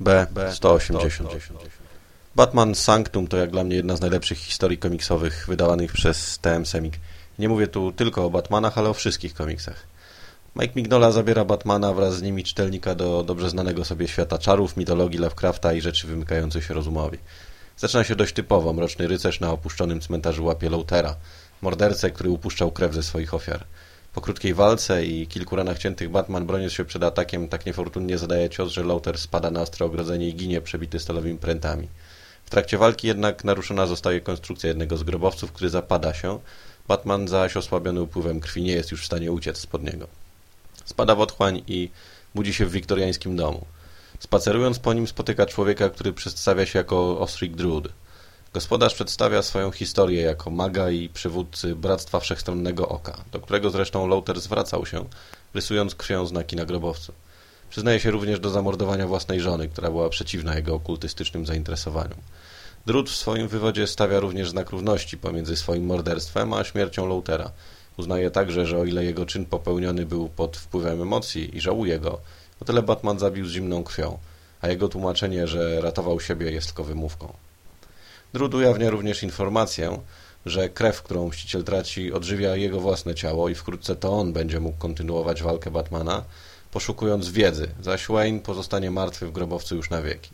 B. 180. Batman Sanctum to jak dla mnie jedna z najlepszych historii komiksowych wydawanych przez TM Semik. Nie mówię tu tylko o Batmanach, ale o wszystkich komiksach. Mike Mignola zabiera Batmana wraz z nimi czytelnika do dobrze znanego sobie świata czarów, mitologii Lovecrafta i rzeczy wymykających się rozumowi. Zaczyna się dość typowo. Mroczny rycerz na opuszczonym cmentarzu łapie Loutera, mordercę, który upuszczał krew ze swoich ofiar. Po krótkiej walce i kilku ranach ciętych Batman broniąc się przed atakiem tak niefortunnie zadaje cios, że Lauter spada na ostre ogrodzenie i ginie przebity stalowymi prętami. W trakcie walki jednak naruszona zostaje konstrukcja jednego z grobowców, który zapada się. Batman zaś osłabiony upływem krwi nie jest już w stanie uciec spod niego. Spada w otchłań i budzi się w wiktoriańskim domu. Spacerując po nim spotyka człowieka, który przedstawia się jako Osric Druid. Gospodarz przedstawia swoją historię jako maga i przywódcy Bractwa Wszechstronnego Oka, do którego zresztą Lauter zwracał się, rysując krwią znaki na grobowcu. Przyznaje się również do zamordowania własnej żony, która była przeciwna jego okultystycznym zainteresowaniom. Drut w swoim wywodzie stawia również znak równości pomiędzy swoim morderstwem a śmiercią Lautera. Uznaje także, że o ile jego czyn popełniony był pod wpływem emocji i żałuje go, o tyle Batman zabił z zimną krwią, a jego tłumaczenie, że ratował siebie jest tylko wymówką. Drud ujawnia również informację, że krew, którą mściciel traci, odżywia jego własne ciało i wkrótce to on będzie mógł kontynuować walkę Batmana, poszukując wiedzy, zaś Wayne pozostanie martwy w grobowcu już na wieki.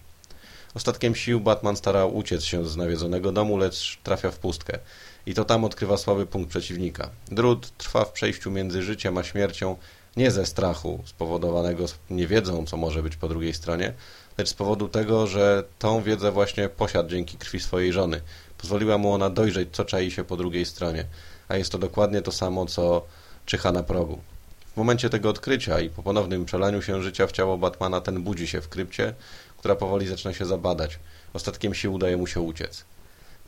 Ostatkiem sił Batman stara uciec się z nawiedzonego domu, lecz trafia w pustkę i to tam odkrywa słaby punkt przeciwnika. Drud trwa w przejściu między życiem a śmiercią nie ze strachu spowodowanego niewiedzą, co może być po drugiej stronie, lecz z powodu tego, że tą wiedzę właśnie posiadł dzięki krwi swojej żony. Pozwoliła mu ona dojrzeć, co czai się po drugiej stronie, a jest to dokładnie to samo, co czyha na progu. W momencie tego odkrycia i po ponownym przelaniu się życia w ciało Batmana ten budzi się w krypcie, która powoli zaczyna się zabadać. Ostatkiem sił udaje mu się uciec.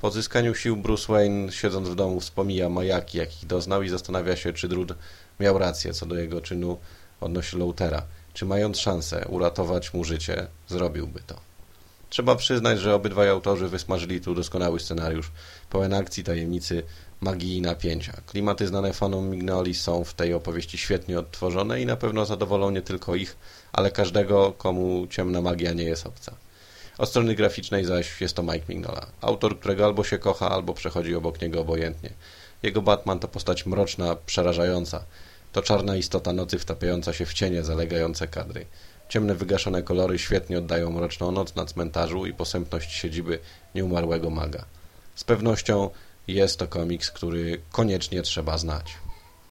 Po odzyskaniu sił Bruce Wayne, siedząc w domu, wspomina majaki, jakich doznał i zastanawia się, czy Drud miał rację co do jego czynu odnośnie Loutera czy mając szansę uratować mu życie, zrobiłby to. Trzeba przyznać, że obydwaj autorzy wysmażyli tu doskonały scenariusz, pełen akcji, tajemnicy, magii i napięcia. Klimaty znane fanom Mignoli są w tej opowieści świetnie odtworzone i na pewno zadowolą nie tylko ich, ale każdego, komu ciemna magia nie jest obca. Od strony graficznej zaś jest to Mike Mignola, autor, którego albo się kocha, albo przechodzi obok niego obojętnie. Jego Batman to postać mroczna, przerażająca, to czarna istota nocy wtapiająca się w cienie zalegające kadry. Ciemne, wygaszone kolory świetnie oddają mroczną noc na cmentarzu i posępność siedziby nieumarłego maga. Z pewnością jest to komiks, który koniecznie trzeba znać.